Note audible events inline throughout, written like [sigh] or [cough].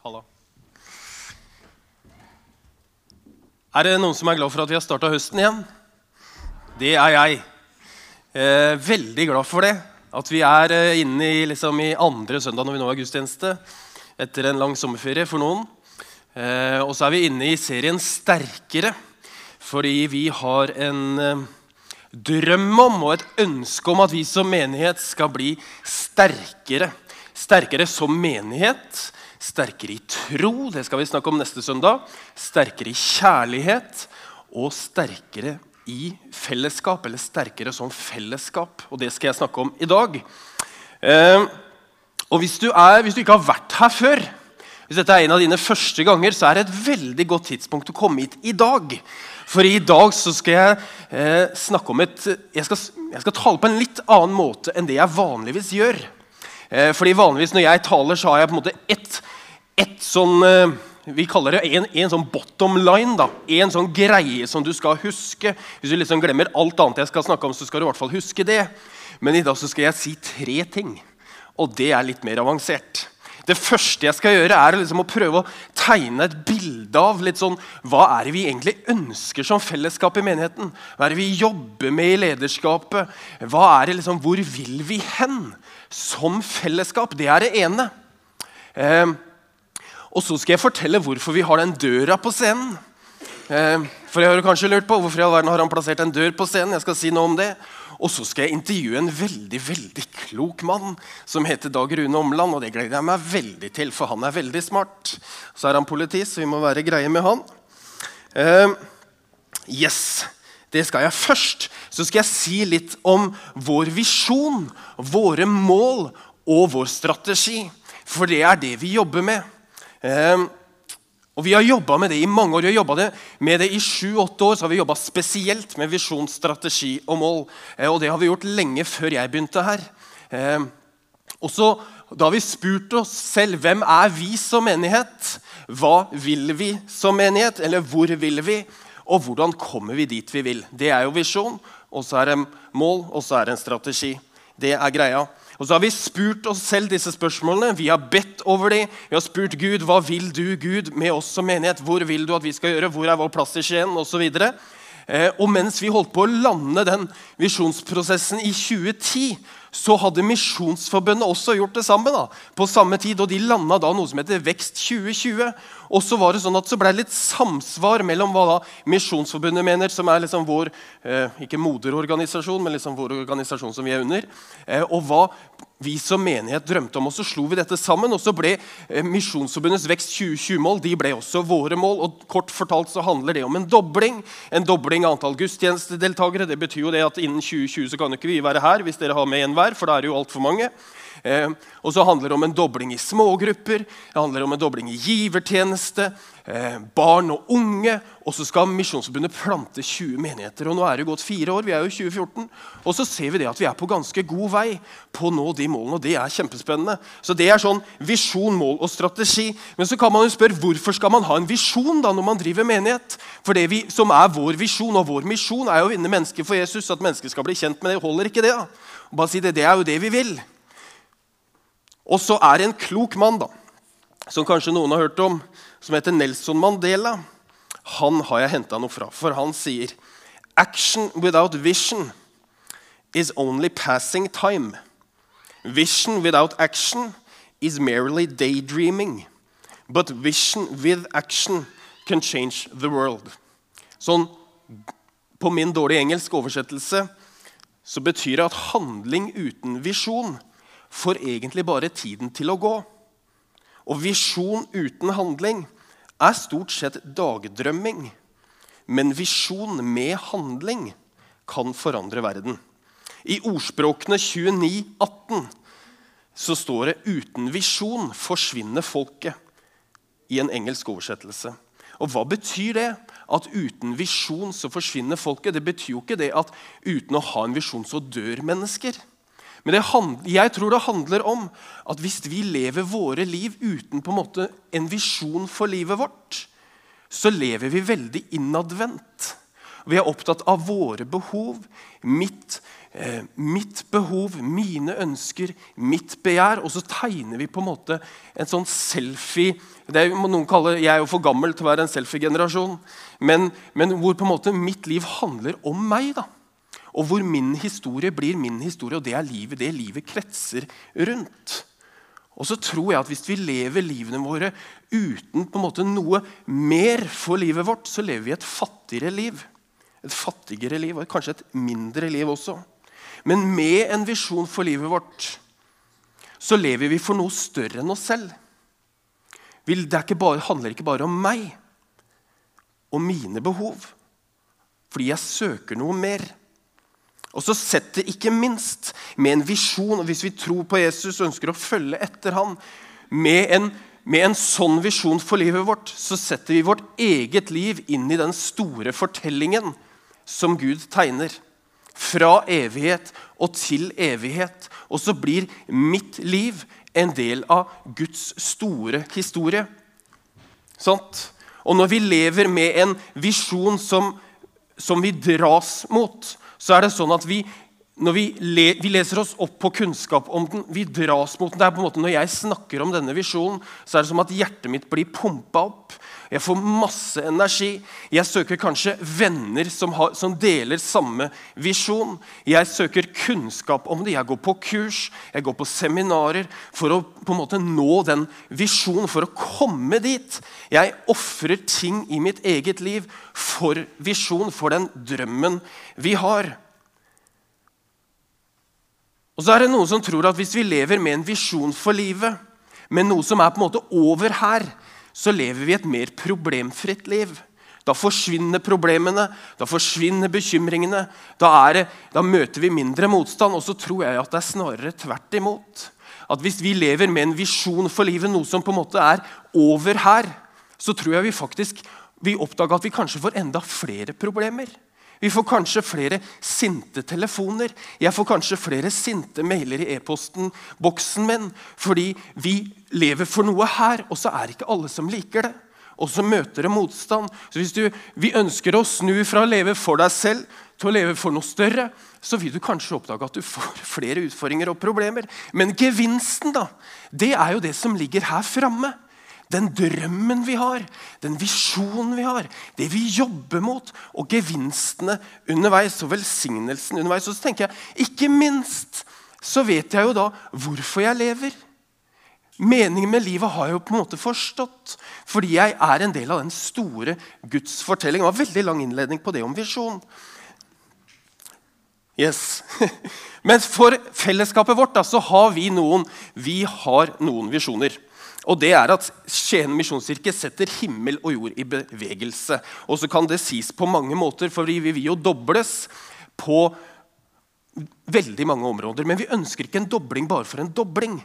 Halla. Er det noen som er glad for at vi har starta høsten igjen? Det er jeg. Eh, veldig glad for det. At vi er eh, inne i, liksom, i andre søndag når vi nå har gudstjeneste. Etter en lang sommerferie for noen. Eh, og så er vi inne i serien Sterkere. Fordi vi har en eh, drøm om og et ønske om at vi som menighet skal bli sterkere. Sterkere som menighet, sterkere i tro, det skal vi snakke om neste søndag. Sterkere i kjærlighet og sterkere i fellesskap, eller sterkere som fellesskap. Og det skal jeg snakke om i dag. Eh, og hvis du, er, hvis du ikke har vært her før, hvis dette er en av dine første ganger, så er det et veldig godt tidspunkt å komme hit i dag. For i dag så skal jeg eh, snakke om et jeg skal, jeg skal, tale på en litt annen måte enn det jeg vanligvis gjør. Eh, fordi vanligvis når jeg taler, så har jeg på en måte ett, ett sånn eh, Vi kaller det en, en, sånn bottom line. da, En sånn greie som du skal huske. Hvis du liksom glemmer alt annet jeg skal snakke om, så skal du i hvert fall huske det. Men i dag så skal jeg si tre ting. Og det er litt mer avansert. Det første jeg skal gjøre, er liksom å prøve å tegne et bilde av litt sånn, hva er det vi egentlig ønsker som fellesskap i menigheten. Hva er det vi jobber med i lederskapet? Hva er det liksom, Hvor vil vi hen som fellesskap? Det er det ene. Eh, og så skal jeg fortelle hvorfor vi har den døra på scenen. Eh, for jeg har kanskje lurt på Hvorfor i all verden har han plassert en dør på scenen? Jeg skal si noe om det. Og så skal jeg intervjue en veldig veldig klok mann som heter Dag Rune Omland. Og det gleder jeg meg veldig til, for han er veldig smart. Så er han politi, så vi må være greie med han. Uh, yes, det skal jeg først. Så skal jeg si litt om vår visjon, våre mål og vår strategi. For det er det vi jobber med. Uh, og Vi har jobba med det i mange år. Vi har jobbet med det i sju-åtte år. så har vi jobba spesielt med visjon, strategi og mål. Eh, og det har vi gjort lenge før jeg begynte her. Eh, og så, Da har vi spurt oss selv hvem er vi som menighet. Hva vil vi som menighet? Eller hvor vil vi? Og hvordan kommer vi dit vi vil? Det er jo visjon, og så er det mål, og så er det en strategi. Det er greia. Og så har vi spurt oss selv disse spørsmålene. Vi har bedt over dem. Vi har spurt Gud hva vil du Gud med oss som menighet. Hvor vil du at vi skal gjøre? Hvor er vår plass i Skien? Og, så eh, og mens vi holdt på å lande den visjonsprosessen i 2010, så hadde Misjonsforbundet også gjort det samme da, på samme tid. og De landa da noe som heter Vekst 2020. Og så var det sånn at så ble det litt samsvar mellom hva da Misjonsforbundet mener, som er liksom vår eh, ikke moderorganisasjon, men liksom vår organisasjon som vi er under, eh, og hva vi som menighet drømte om. Og Så slo vi dette sammen, og så ble eh, Misjonsforbundets Vekst 2020-mål de ble også våre mål. og Kort fortalt så handler det om en dobling. En dobling av antall gudstjenestedeltakere. Det betyr jo det at innen 2020 så kan jo ikke vi være her hvis dere har med en hver, for da er det jo altfor mange. Eh, og så handler det om en dobling i smågrupper, det handler om en dobling i givertjeneste, eh, barn og unge. Og så skal Misjonsforbundet plante 20 menigheter. og Nå er det gått fire år, vi er jo 2014, og så ser vi det at vi er på ganske god vei på å nå de målene. og Det er kjempespennende. Så det er sånn visjon, mål og strategi. Men så kan man jo spørre hvorfor skal man ha en visjon da når man driver menighet? For det vi, som er vår visjon og vår misjon, er jo å vinne mennesker for Jesus. At mennesker skal bli kjent med det. Holder ikke det? da? Bare si det, Det er jo det vi vil. Og så er det en klok mann da, som kanskje noen har hørt om, som heter Nelson Mandela. Han har jeg henta noe fra, for han sier Action without vision is only passing time. Vision without action is merely daydreaming. But vision with action can change the world. Sånn på min dårlige engelsk oversettelse så betyr det at handling uten visjon får egentlig bare tiden til å gå. Og visjon uten handling er stort sett dagdrømming. Men visjon med handling kan forandre verden. I ordspråkene 29,18 så står det 'uten visjon forsvinner folket' i en engelsk oversettelse. Og Hva betyr det? At uten visjon så forsvinner folket? Det betyr jo ikke det at uten å ha en visjon så dør mennesker. Men det, jeg tror det handler om at hvis vi lever våre liv uten på en måte en visjon for livet vårt, så lever vi veldig innadvendt. Vi er opptatt av våre behov, mitt, eh, mitt behov, mine ønsker, mitt begjær. Og så tegner vi på en måte en sånn selfie det må noen kalle, Jeg er jo for gammel til å være en selfie-generasjon. Men, men, hvor på en måte mitt liv handler om meg. da. Og hvor min historie blir min historie, og det er livet. Det livet kretser rundt. Og så tror jeg at Hvis vi lever livene våre uten på en måte noe mer for livet vårt, så lever vi et fattigere liv. Et fattigere liv, og kanskje et mindre liv også. Men med en visjon for livet vårt så lever vi for noe større enn oss selv. Det ikke bare, handler ikke bare om meg og mine behov, fordi jeg søker noe mer. Og så setter ikke minst med en visjon, og hvis vi tror på Jesus og ønsker å følge etter han, med en, med en sånn visjon for livet vårt, så setter vi vårt eget liv inn i den store fortellingen som Gud tegner. Fra evighet og til evighet. Og så blir mitt liv en del av Guds store historie. Sant? Og når vi lever med en visjon som, som vi dras mot, så er det sånn at vi, når vi, le, vi, leser oss opp på kunnskap om den, vi dras mot den. Det er på en måte Når jeg snakker om denne visjonen, så er det som at hjertet mitt blir pumpa opp. Jeg får masse energi. Jeg søker kanskje venner som, har, som, deler samme visjon. Jeg søker kunnskap om det. Jeg går på kurs, jeg går på seminarer for å på en måte nå den visjonen, for å komme dit. Jeg ofrer ting i mitt eget liv for visjon, for den drømmen vi har. Og så er det noen som tror at hvis vi lever med en visjon for livet, med noe som er på en måte over her, så lever vi et mer problemfritt liv. Da forsvinner problemene, da forsvinner bekymringene. Da, det, da, møter vi mindre motstand. Og så tror jeg at det er snarere tvert imot. At hvis vi lever med en visjon for livet, noe som på en måte er over her, så tror jeg vi faktisk vi oppdager at vi kanskje får enda flere problemer. Vi får kanskje flere sinte telefoner. Jeg får kanskje flere sinte mailer i e-posten boksen min. Fordi vi lever for noe her, og så er ikke alle som liker det. Og så møter det motstand. Så Hvis du, vi ønsker å snu fra å leve for deg selv til å leve for noe større, så vil du kanskje oppdage at du får [laughs] flere utfordringer og problemer. Men gevinsten, da, det er jo det som ligger her framme. Den drømmen vi har, den visjonen vi har, det vi jobber mot, og gevinstene underveis og velsignelsen underveis. Og så tenker jeg, Ikke minst så vet jeg jo da hvorfor jeg lever. Meningen med livet har jeg jo på en måte forstått, fordi jeg er en del av den store Guds fortelling. Det var en veldig lang innledning på det om visjon. Yes. [laughs] Men for fellesskapet vårt da, så har vi noen, vi har noen visjoner. Og det er at Skien misjonskirke setter himmel og jord i bevegelse. Og så kan det sies på mange måter, for vi vil jo dobles på veldig mange områder. Men vi ønsker ikke en dobling bare for en dobling.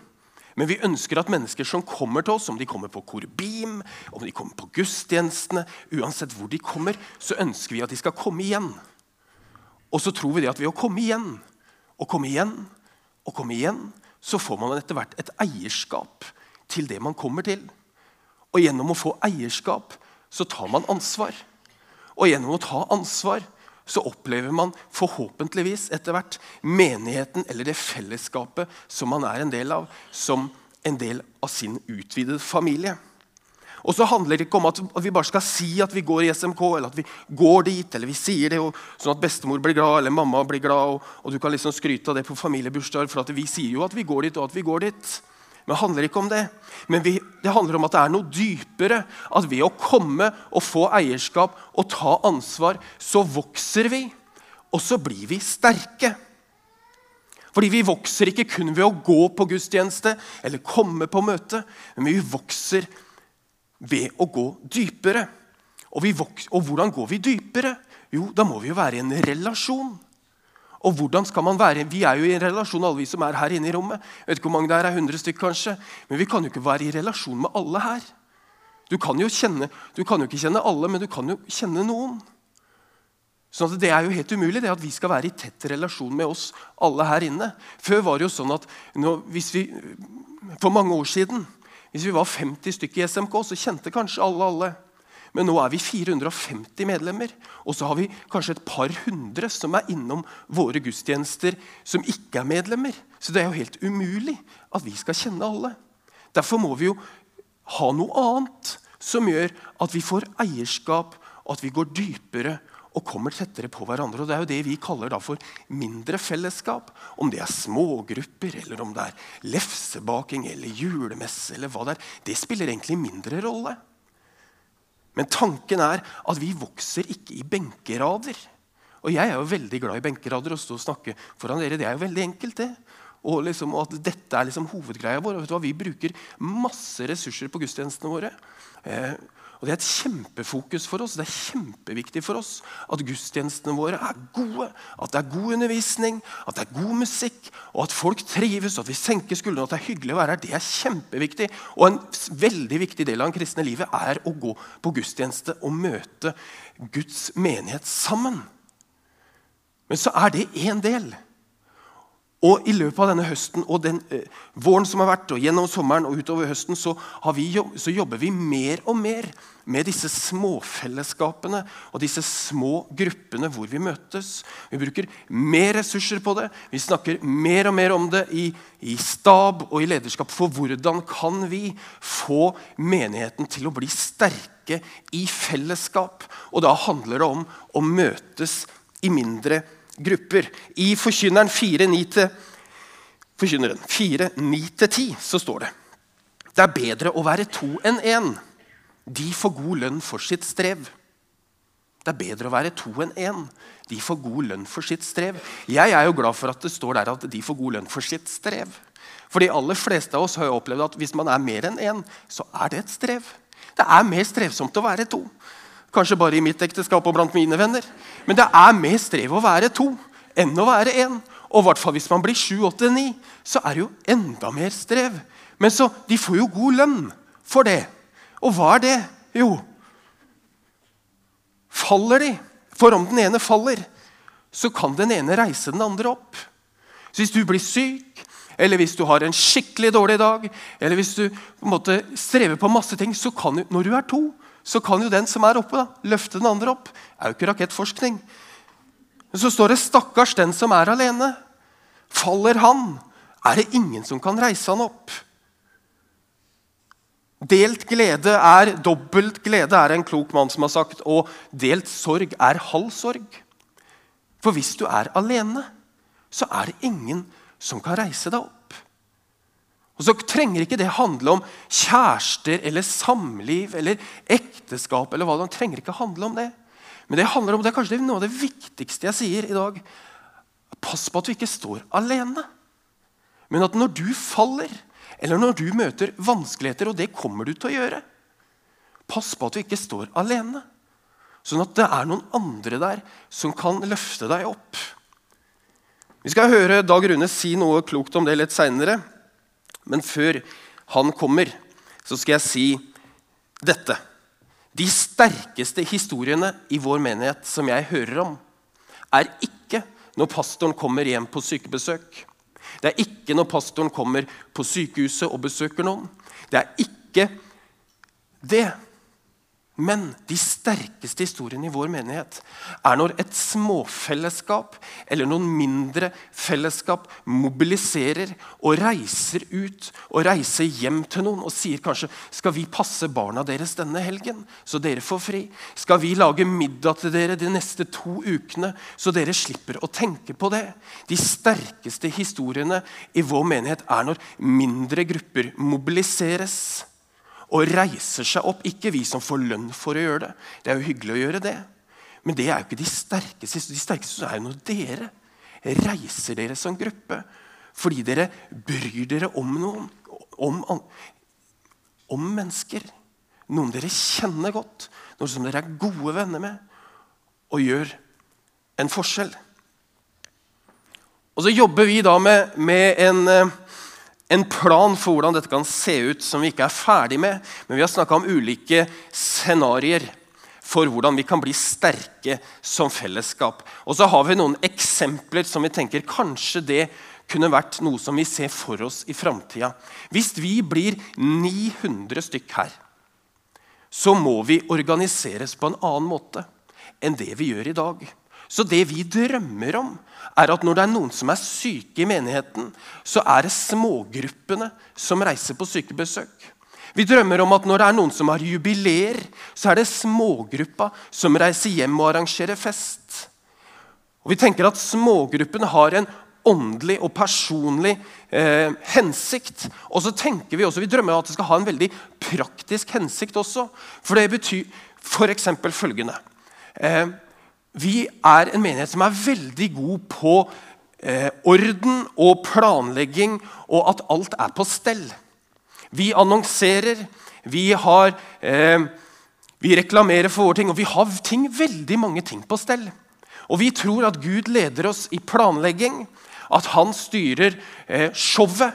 Men vi ønsker at mennesker som kommer til oss, om de kommer på korbim, om de kommer på gudstjenestene, uansett hvor de kommer, så ønsker vi at de skal komme igjen. Og så tror vi det at ved å komme igjen og komme igjen og komme igjen, så får man etter hvert et eierskap til det man kommer til. Og gjennom å få eierskap så tar man ansvar. Og gjennom å ta ansvar så opplever man forhåpentligvis etter hvert menigheten eller det fellesskapet som man er en del av, som en del av sin utvidede familie. Og så handler det ikke om at vi bare skal si at vi går i SMK, eller at vi går dit, eller vi sier det, sånn at bestemor blir glad, eller mamma blir glad, og, og du kan liksom skryte av det på familiebursdager, for vi sier jo at vi går dit, og at vi går dit. Men handler ikke om det. Men vi, det handler om at det er noe dypere. At ved å komme og få eierskap og ta ansvar, så vokser vi. Og så blir vi sterke. Fordi vi vokser ikke kun ved å gå på gudstjeneste eller komme på møte, men vi vokser ved å gå dypere. Og, vokser, og hvordan går vi dypere? Jo, da må vi jo være i en relasjon. Og hvordan skal man være? Vi er jo i en relasjon, alle vi som er her inne i rommet. Jeg vet ikke hvor mange det er, 100 stykk kanskje. Men vi kan jo ikke være i relasjon med alle her. Du kan jo, kjenne, du kan jo ikke kjenne alle, men du kan jo kjenne noen. Sånn at Det er jo helt umulig det at vi skal være i tett relasjon med oss alle her inne. Før var det jo sånn at nå, vi, For mange år siden, hvis vi var 50 stykker i SMK, så kjente kanskje alle alle. Men nå er vi 450 medlemmer. Og så har vi kanskje et par hundre som er innom våre gudstjenester som ikke er medlemmer. Så det er jo helt umulig at vi skal kjenne alle. Derfor må vi jo ha noe annet som gjør at vi får eierskap, og at vi går dypere og kommer tettere på hverandre. Og Det er jo det vi kaller da for mindre fellesskap. Om det er smågrupper, eller om det er lefsebaking eller julemesse, eller hva det er, det spiller egentlig mindre rolle. Men tanken er at vi vokser ikke i benkerader. Og jeg er jo veldig glad i benkerader. Å stå og snakke foran dere, det er jo veldig enkelt, det. Og, liksom, at dette er liksom hovedgreia vår. Og vet du hva? Vi bruker masse ressurser på gudstjenestene våre. Eh, og Det er et kjempefokus for oss. Det er kjempeviktig for oss at gudstjenestene våre er gode. At det er god undervisning, at det er god musikk, og at folk trives. At vi senker skuldrene, at det er hyggelig å være her. Det er kjempeviktig. Og en veldig viktig del av det kristne livet er å gå på gudstjeneste og møte Guds menighet sammen. Men så er det én del. Og I løpet av denne høsten og den eh, våren som har vært, og gjennom sommeren og utover høsten, så, vi, så, jobber vi mer og mer med disse småfellesskapene og disse små gruppene hvor vi møtes. Vi bruker mer ressurser på det. Vi snakker mer og mer om det i, i stab og i lederskap. For hvordan kan vi få menigheten til å bli sterke i fellesskap? Og da handler det om å møtes i mindre grupper grupper. I Forkynneren 4.9-10 så står det det er bedre å være to enn én. De får god lønn for sitt strev. Det er bedre å være to enn én. De får god lønn for sitt strev. Jeg er jo glad for at det står der at de får god lønn for sitt strev. For de aller fleste av oss har jo opplevd at hvis man er mer enn én, så er det et strev. Det er mer strevsomt å være to. Kanskje bare i mitt ekteskap og blant mine venner. Men det er mer strev å være to enn å være én. Og i hvert fall hvis man blir sju, åtte, ni, så er det jo enda mer strev. Men så, de får jo god lønn for det. Og hva er det? Jo, faller de For om den ene faller, så kan den ene reise den andre opp. Så hvis du blir syk, eller hvis du har en skikkelig dårlig dag, eller hvis du på en måte strever på masse ting, så kan du, når du er to, så kan jo den som er oppe, da, løfte den andre opp. Det er jo ikke rakettforskning. Men så står det 'stakkars den som er alene'. Faller han, er det ingen som kan reise han opp. Delt glede er dobbelt glede, er en klok mann som har sagt. Og delt sorg er halv sorg. For hvis du er alene, så er det ingen som kan reise deg opp. Og så trenger ikke det handle om kjærester eller samliv eller ekteskap. eller hva Det trenger ikke handle om det. Men det handler om, det er kanskje noe av det viktigste jeg sier i dag. Pass på at du ikke står alene. Men at når du faller, eller når du møter vanskeligheter, og det kommer du til å gjøre Pass på at du ikke står alene. Sånn at det er noen andre der som kan løfte deg opp. Vi skal høre Dag Rune si noe klokt om det litt seinere. Men før han kommer, så skal jeg si dette. De sterkeste historiene i vår menighet som jeg hører om, er ikke når pastoren kommer hjem på sykebesøk. Det er ikke når pastoren kommer på sykehuset og besøker noen. Det er ikke det. Men de sterkeste historiene i vår menighet er når et småfellesskap eller noen mindre fellesskap mobiliserer og reiser ut og reiser hjem til noen og sier kanskje skal vi passe barna deres denne helgen, så dere får fri. Skal vi lage middag til dere de neste to ukene, så dere slipper å tenke på det. De sterkeste historiene i vår menighet er når mindre grupper mobiliseres og reiser seg opp. Ikke vi som får lønn for å gjøre det. Det er jo hyggelig å gjøre det. Men det er jo ikke de sterkeste. De sterkeste er jo når dere reiser dere som gruppe. Fordi dere bryr dere om noen. Om, om mennesker. Noen dere kjenner godt. Noen som dere er gode venner med. Og gjør en forskjell. Og så jobber vi da med, med en eh, en plan for hvordan dette kan se ut, som vi ikke er ferdig med. Men vi har snakka om ulike scenarioer for hvordan vi kan bli sterke som fellesskap. Og så har vi noen eksempler som vi tenker kanskje det kunne vært noe som vi ser for oss i framtida. Hvis vi blir 900 stykk her, så må vi organiseres på en annen måte enn det vi gjør i dag. Så det vi drømmer om, er at når det er noen som er syke i menigheten, så er det smågruppene som reiser på sykebesøk. Vi drømmer om at når det er noen som har jubileer, så er det smågruppa som reiser hjem og arrangerer fest. Og Vi tenker at smågruppene har en åndelig og personlig eh, hensikt. Og så tenker Vi også, vi drømmer at det skal ha en veldig praktisk hensikt også. For det betyr f.eks. følgende eh, Vi er en menighet som er veldig god på eh, orden og planlegging, og at alt er på stell. Vi annonserer, vi, har, eh, vi reklamerer for våre ting, og vi har ting, veldig mange ting på stell. Og vi tror at Gud leder oss i planlegging, at han styrer eh, showet.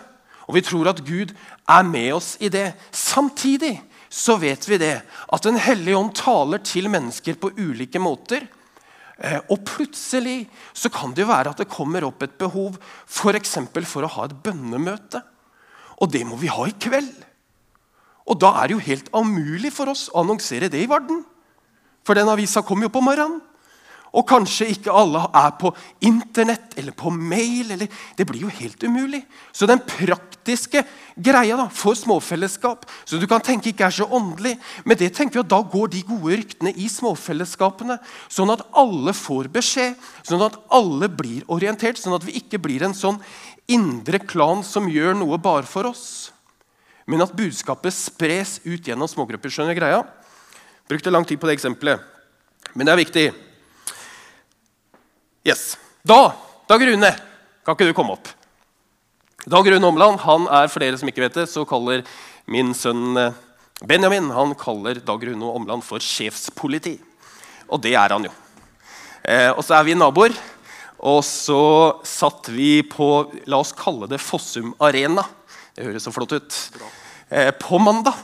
Og vi tror at Gud er med oss i det. Samtidig så vet vi det, at Den hellige ånd taler til mennesker på ulike måter. Eh, og plutselig så kan det jo være at det kommer opp et behov f.eks. For, for å ha et bønnemøte. Og det må vi ha i kveld. Og da er det jo helt umulig for oss å annonsere det i Varden. For den avisa kommer jo på morgenen. Og kanskje ikke alle er på Internett eller på mail. Eller, det blir jo helt umulig. Så den praktiske greia da, for småfellesskap, som du kan tenke ikke er så åndelig, men det tenker vi at da går de gode ryktene i småfellesskapene, sånn at alle får beskjed, sånn at alle blir orientert, sånn at vi ikke blir en sånn indre klan som gjør noe bare for oss, men at budskapet spres ut gjennom smågrupper. Skjønner greia? Brukte lang tid på det eksempelet, men det er viktig. Yes. Da, Dag Rune, kan ikke du komme opp? Dag Rune Omland han er for dere som ikke vet det, så kaller min sønn eh, Benjamin han kaller Dag Rune Omland for sjefspoliti. Og det er han jo. Eh, og så er vi naboer. Og så satt vi på la oss kalle det Fossum Arena. Det høres så flott ut. Eh, på mandag.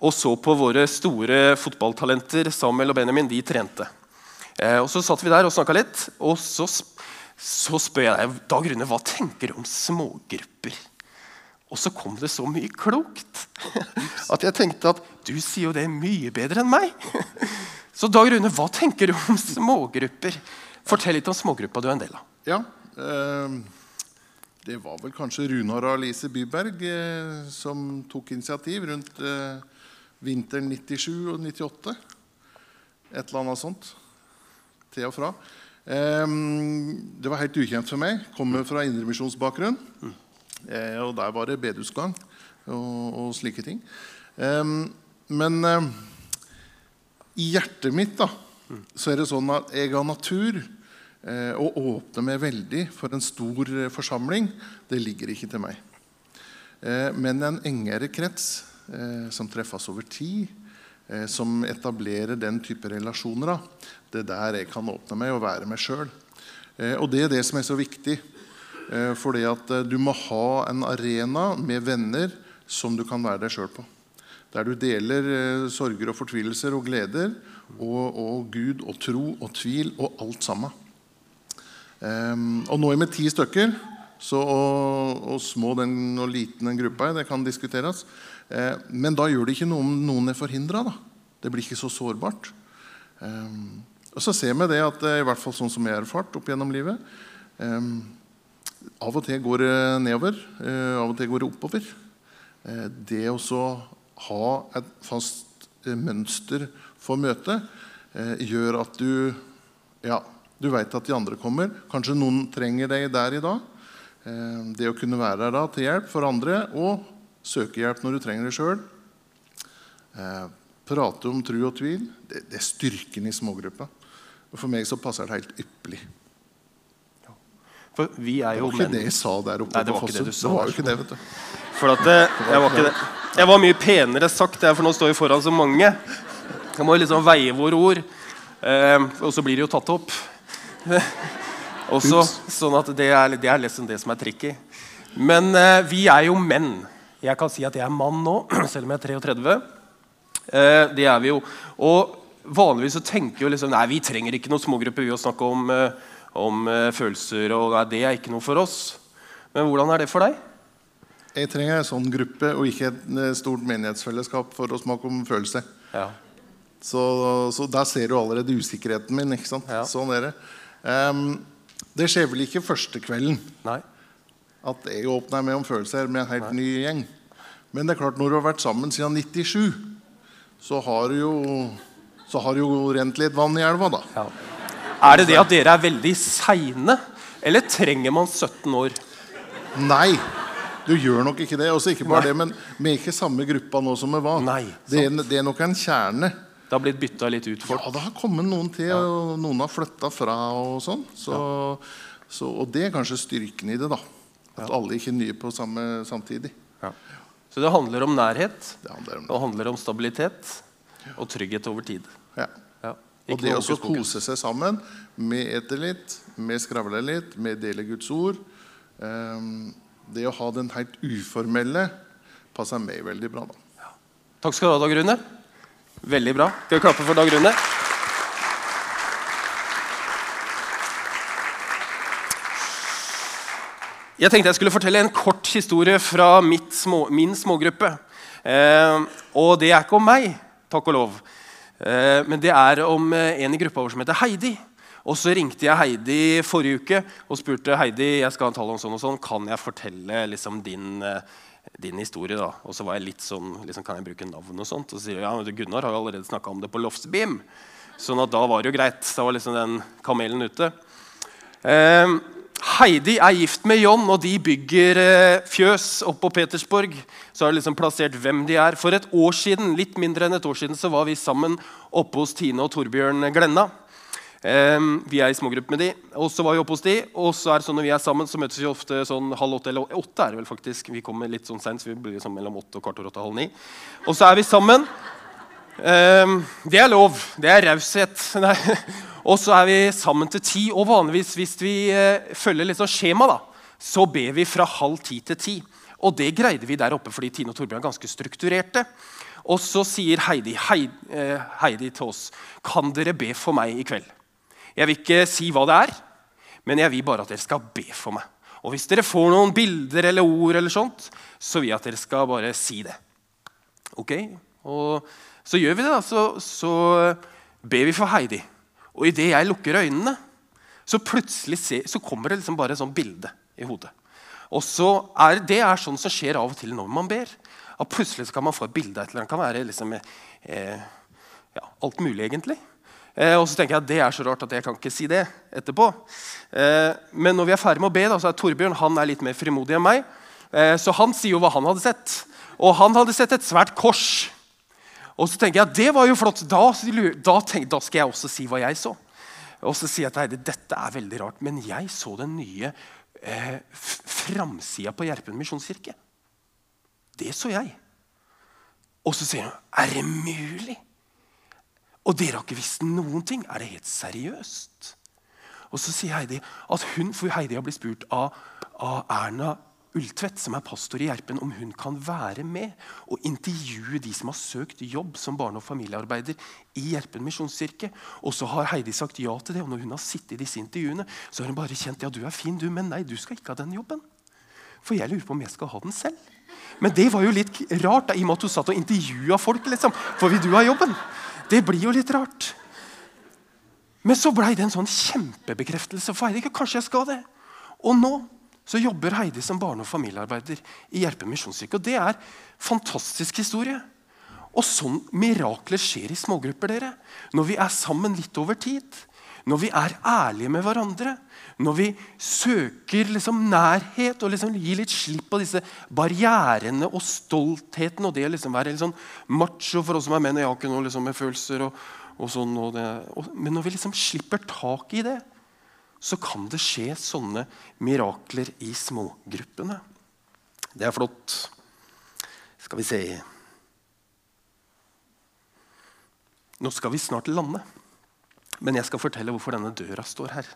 Og så på våre store fotballtalenter Samuel og Benjamin. De trente. Eh, og Så satt vi der og snakka litt. Og så, så, spør jeg deg Dag Rune, hva tenker du om smågrupper. Og så kom det så mye klokt [laughs] at jeg tenkte at du sier jo det mye bedre enn meg. [laughs] Så Dag Rune, hva tenker du om smågrupper? Fortell litt om smågruppa du er en del av. Ja, eh, Det var vel kanskje Runar og Alice Byberg eh, som tok initiativ rundt eh, vinteren 97 og 98. Et eller annet sånt. Til og fra. Eh, det var helt ukjent for meg. Kommer fra indremisjonsbakgrunn. Eh, og der var det bedehusgang og, og, slike ting. Eh, men i hjertet mitt da, så er det sånn at jeg av natur og åpner åpne meg veldig for en stor eh, forsamling, det ligger ikke til meg. Eh, men en engere krets eh, som treffes over tid, eh, som etablerer den type relasjoner, da, det er der jeg kan åpne meg og være meg sjøl. Eh, og det er det som er så viktig. fordi at du må ha en arena med venner som du kan være deg sjøl på. Der du deler sorger og fortvilelser og gleder og, og, Gud og tro og tvil og alt sammen. Um, og nå er vi ti stykker, så, og, og, små den, og liten den gruppa er, det kan diskuteres. Uh, men da gjør det ikke noe om noen er forhindra. Det blir ikke så sårbart. Um, og så ser vi det at i hvert fall sånn som jeg har erfart opp gjennom livet Av og til går det nedover, av og til går det oppover. Det å ha et fast mønster for møtet, eh, gjør at du ja, du veit at de andre kommer. Kanskje noen trenger deg der i dag. Eh, det å kunne være der da til hjelp for andre og søke hjelp når du trenger det sjøl. Eh, prate om tru og tvil. Det, det er styrken i smågruppa. Og for meg så passer det helt ypperlig. For vi er jo det var ikke det jeg sa der oppe Nei, det var det du sa. Det var jo ikke det, vet du. For at det, jeg var ikke det. Jeg var mye penere sagt, for nå står vi foran så mange. Jeg må liksom veie våre ord. Eh, og så blir det jo tatt opp. [laughs] Også, sånn at det er, det er liksom det som er tricky. Men eh, vi er jo menn. Jeg kan si at jeg er mann nå, [clears throat] selv om jeg er 33. Eh, det er vi jo. Og vanligvis så tenker jo liksom Nei, vi trenger ikke noen smågrupper vi å snakke om, eh, om eh, følelser. og nei, Det er ikke noe for oss. Men hvordan er det for deg? Jeg trenger en sånn gruppe og ikke et stort menighetsfellesskap for å snakke om følelser. Ja. Så, så der ser du allerede usikkerheten min. ikke sant? Ja. Sånn er det. Um, det skjer vel ikke første kvelden Nei. At jeg åpner meg om følelser med en helt ny gjeng. Men det er klart, når du har vært sammen siden 97, så har du jo, så har jo rent litt vann i elva, da. Ja. Er det det at dere er veldig seine? Eller trenger man 17 år? Nei, du gjør nok ikke det. Også ikke bare det, men vi er ikke samme gruppa nå som vi var. Nei, det, er, det er nok en kjerne. Det har blitt bytta litt ut folk. Ja, det har kommet noen til, og noen har flytta fra og sånn. Så, så, og det er kanskje styrken i det, da. At alle ikke er nye på samme samtidig. Ja. Så det handler om nærhet, Det handler om det. handler om stabilitet og trygghet over tid. Ja. Ja. Og det pokus. kose seg sammen. med eter litt, med skravler litt, med dele Guds ord. um, det å ha den helt uformelle passer meg veldig bra. da. Takk skal du ha, Dag Rune. Veldig bra. Skal vi klappe for Dag Rune? Jeg tenkte jeg skulle fortelle en kort historie fra små, min smågruppe. Eh, og det er ikke om meg, takk og lov. Eh, men det er om eh, en i gruppa vår som heter Heidi. Og så ringte jeg Heidi forrige uke og spurte Heidi, jeg skal ha en tale om sånn og sånn, kan jeg fortelle liksom, din, eh, din historie. da? Og så var jeg litt sånn, liksom, kan jeg bruke navn og sånt? Og så sier hun ja, men Gunnar har jo allerede snakka om det på Lofsbeam. Sånn at da var det jo greit. Da var liksom den kamelen ute. Eh, Heidi er gift med John, og de bygger eh, fjøs oppe på Petersborg. Så har de liksom plassert hvem de er. For et år siden litt mindre enn et år siden, så var vi sammen oppe hos Tine og Torbjørn Glenna. Eh, vi er i smågruppe med de, og så var vi oppe hos de, og så er det sånn når vi er sammen, så møtes vi ofte sånn halv åtte eller åtte. er det vel faktisk. Vi kommer litt sånn sent, så vi blir sånn mellom åtte og kvart over åtte halv ni. Og så er vi sammen. Eh, det er lov. Det er raushet. [laughs] Og så er vi sammen til ti. Og vanligvis hvis vi eh, følger litt sånn skjema, da, så ber vi fra halv ti til ti. Og det greide vi der oppe fordi Tine og Torbjørn er ganske strukturerte. Og så sier Heidi, Heidi, eh, Heidi til oss Kan dere be for meg i kveld? Jeg vil ikke si hva det er, men jeg vil bare at dere skal be for meg. Og hvis dere får noen bilder eller ord, eller sånt, så vil jeg at dere skal bare si det. Ok? Og så gjør vi det. da, Så, så ber vi for Heidi. Og idet jeg lukker øynene, så plutselig ser, så kommer det liksom bare et sånt bilde i hodet. Og så er Det er sånn som skjer av og til når man ber. At Plutselig så kan man få et bilde av et eller annet. Kan være liksom, eh, ja, alt mulig, egentlig. Eh, og så tenker jeg at det er så rart at jeg kan ikke si det etterpå. Eh, men når vi er ferdig med å be, da, så er Torbjørn han er litt mer frimodig enn meg. Eh, så han sier jo hva han hadde sett. Og han hadde sett et svært kors. Og så tenker jeg at det var jo flott. Da, da, tenk, da skal jeg også si hva jeg så. Og så sier jeg til Heidi dette er veldig rart, men jeg så den nye eh, framsida på Gjerpen misjonskirke. Det så jeg. Og så sier hun er det mulig? Og dere har ikke visst noen ting? Er det helt seriøst? Og så sier Heidi at hun, for Heidi har blitt spurt av, av Erna Ultvedt, som er pastor i Gjerpen, om hun kan være med og intervjue de som har søkt jobb som barne- og familiearbeider i Gjerpen misjonskirke. Og så har Heidi sagt ja til det, og når hun har sittet i disse intervjuene, så har hun bare kjent ja, du er fin, du, men nei, du skal ikke ha den jobben. For jeg lurer på om jeg skal ha den selv. Men det var jo litt rart, da, i og med at hun satt og intervjua folk. liksom. For vil du ha jobben? Det blir jo litt rart. Men så blei det en sånn kjempebekreftelse for Heidi. Kanskje jeg skal det. Og nå så jobber Heidi som barne- og familiearbeider i Gjerpen misjonskirke. Og det er fantastisk historie. Og sånn mirakler skjer i smågrupper. dere. Når vi er sammen litt over tid. Når vi er ærlige med hverandre. Når vi søker liksom nærhet og liksom gir litt slipp på disse barrierene og stoltheten og det å liksom være litt sånn macho for oss som er menn. Jeg har ikke noe liksom med følelser og, og sånn. Og det, og, men når vi liksom slipper tak i det, så kan det skje sånne mirakler i smågruppene. Det er flott. Skal vi se Nå skal vi snart lande. Men jeg skal fortelle hvorfor denne døra står her.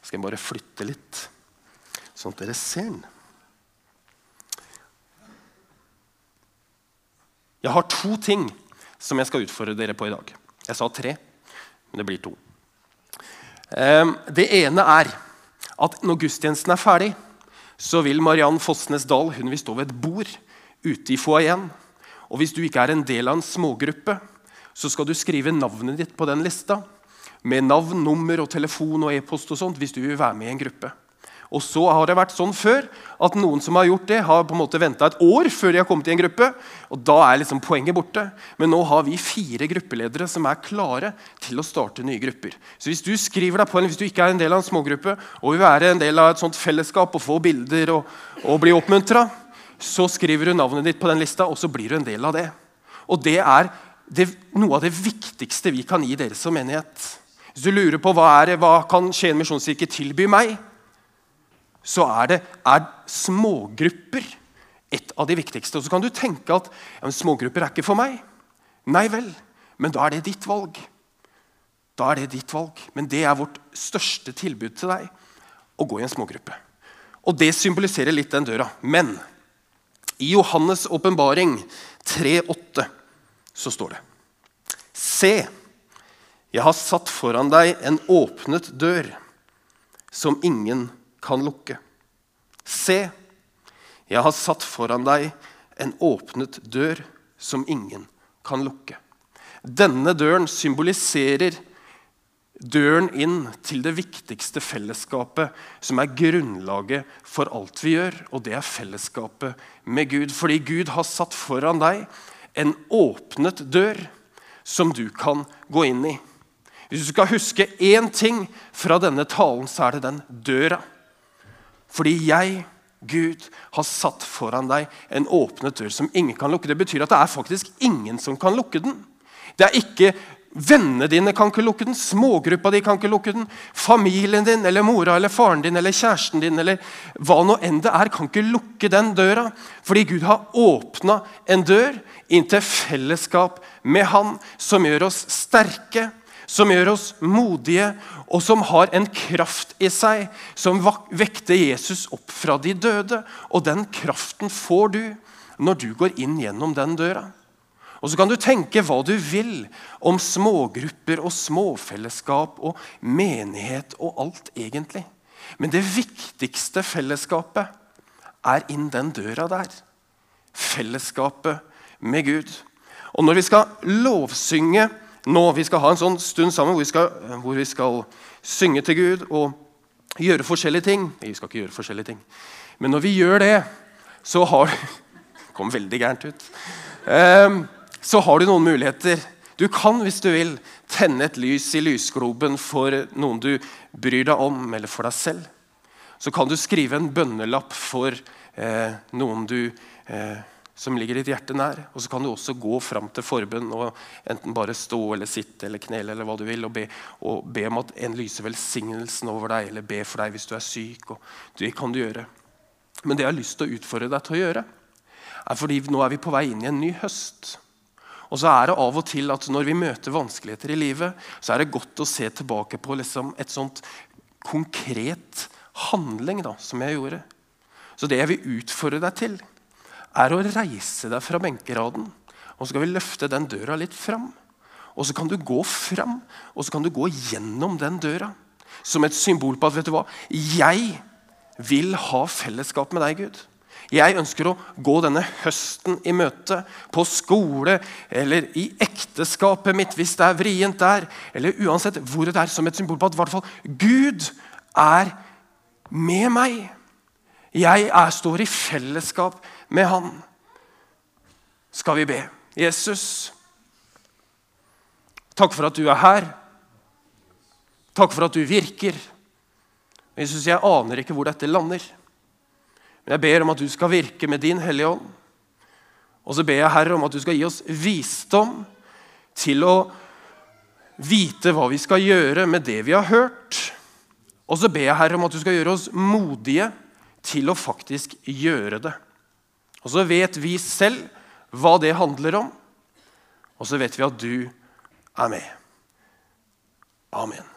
Så skal jeg bare flytte litt, sånn at dere ser den. Jeg har to ting som jeg skal utfordre dere på i dag. Jeg sa tre, men det blir to. Ehm, Det ene er at når gudstjenesten er ferdig, så vil Mariann Fossnes Dahl hun vil stå ved et bord ute i foajeen. Og hvis du ikke er en del av en smågruppe, så skal du skrive navnet ditt på den lista. Med navn, nummer, og telefon og e-post og sånt, hvis du vil være med i en gruppe. Og så har det vært sånn før at noen som har gjort det, har på en måte venta et år før de har kommet i en gruppe. og Da er liksom poenget borte. Men nå har vi fire gruppeledere som er klare til å starte nye grupper. Så hvis du skriver deg på en, hvis du ikke er en del av en smågruppe og vil være en del av et sånt fellesskap og få bilder og, og bli oppmuntra, så skriver du navnet ditt på den lista, og så blir du en del av det. Og det er det, noe av det viktigste vi kan gi dere som menighet. Hvis du lurer på hva er hva kan Skien misjonskirke tilby meg, så er, det, er smågrupper et av de viktigste. Og Så kan du tenke at ja, smågrupper er ikke for meg. Nei vel, men da er det ditt valg. Da er det ditt valg. Men det er vårt største tilbud til deg å gå i en smågruppe. Og det symboliserer litt den døra. Men i Johannes' åpenbaring 3,8 så står det Se, jeg har satt foran deg en åpnet dør som ingen kan lukke. Se, jeg har satt foran deg en åpnet dør som ingen kan lukke. Denne døren symboliserer døren inn til det viktigste fellesskapet, som er grunnlaget for alt vi gjør, og det er fellesskapet med Gud. Fordi Gud har satt foran deg en åpnet dør som du kan gå inn i. Hvis du skal huske én ting fra denne talen, så er det den døra. Fordi jeg, Gud, har satt foran deg en åpnet dør som ingen kan lukke. Det betyr at det er faktisk ingen som kan lukke den. Det er ikke Vennene dine kan ikke lukke den, smågruppa di kan ikke lukke den. Familien din eller mora eller faren din eller kjæresten din eller hva nå enn det er, kan ikke lukke den døra. Fordi Gud har åpna en dør inn til fellesskap med Han, som gjør oss sterke, som gjør oss modige, og som har en kraft i seg som vekter Jesus opp fra de døde. Og den kraften får du når du går inn gjennom den døra. Og Så kan du tenke hva du vil om smågrupper og småfellesskap og menighet og alt, egentlig. Men det viktigste fellesskapet er inn den døra der. Fellesskapet med Gud. Og når vi skal lovsynge nå, Vi skal ha en sånn stund sammen hvor vi skal, hvor vi skal synge til Gud og gjøre forskjellige ting. Vi skal ikke gjøre forskjellige ting. Men når vi gjør det, så har Det [laughs] kom veldig gærent ut. Um, så har du noen muligheter. Du kan, hvis du vil, tenne et lys i lysgloben for noen du bryr deg om, eller for deg selv. Så kan du skrive en bønnelapp for eh, noen du, eh, som ligger ditt hjerte nær. Og så kan du også gå fram til forbønn og enten bare stå eller sitte eller knele eller hva du vil, og be, og be om at en lyser velsignelsen over deg, eller be for deg hvis du er syk. og Det kan du gjøre. Men det jeg har lyst til å utfordre deg til å gjøre, er fordi nå er vi på vei inn i en ny høst. Og så er det av og til at Når vi møter vanskeligheter i livet, så er det godt å se tilbake på liksom et sånt konkret handling da, som jeg gjorde. Så det jeg vil utfordre deg til, er å reise deg fra benkeraden. Og så skal vi løfte den døra litt fram. Og så kan du gå fram, og så kan du gå gjennom den døra. Som et symbol på at vet du hva, jeg vil ha fellesskap med deg, Gud. Jeg ønsker å gå denne høsten i møte på skole eller i ekteskapet mitt, hvis det er vrient der, eller uansett hvor det er, som et symbol på at i hvert fall Gud er med meg. Jeg er, står i fellesskap med Han. Skal vi be? Jesus, takk for at du er her. Takk for at du virker. Jesus, jeg aner ikke hvor dette lander. Men jeg ber om at du skal virke med din Hellige Ånd. Og så ber jeg Herre om at du skal gi oss visdom til å vite hva vi skal gjøre med det vi har hørt. Og så ber jeg Herre om at du skal gjøre oss modige til å faktisk gjøre det. Og så vet vi selv hva det handler om, og så vet vi at du er med. Amen.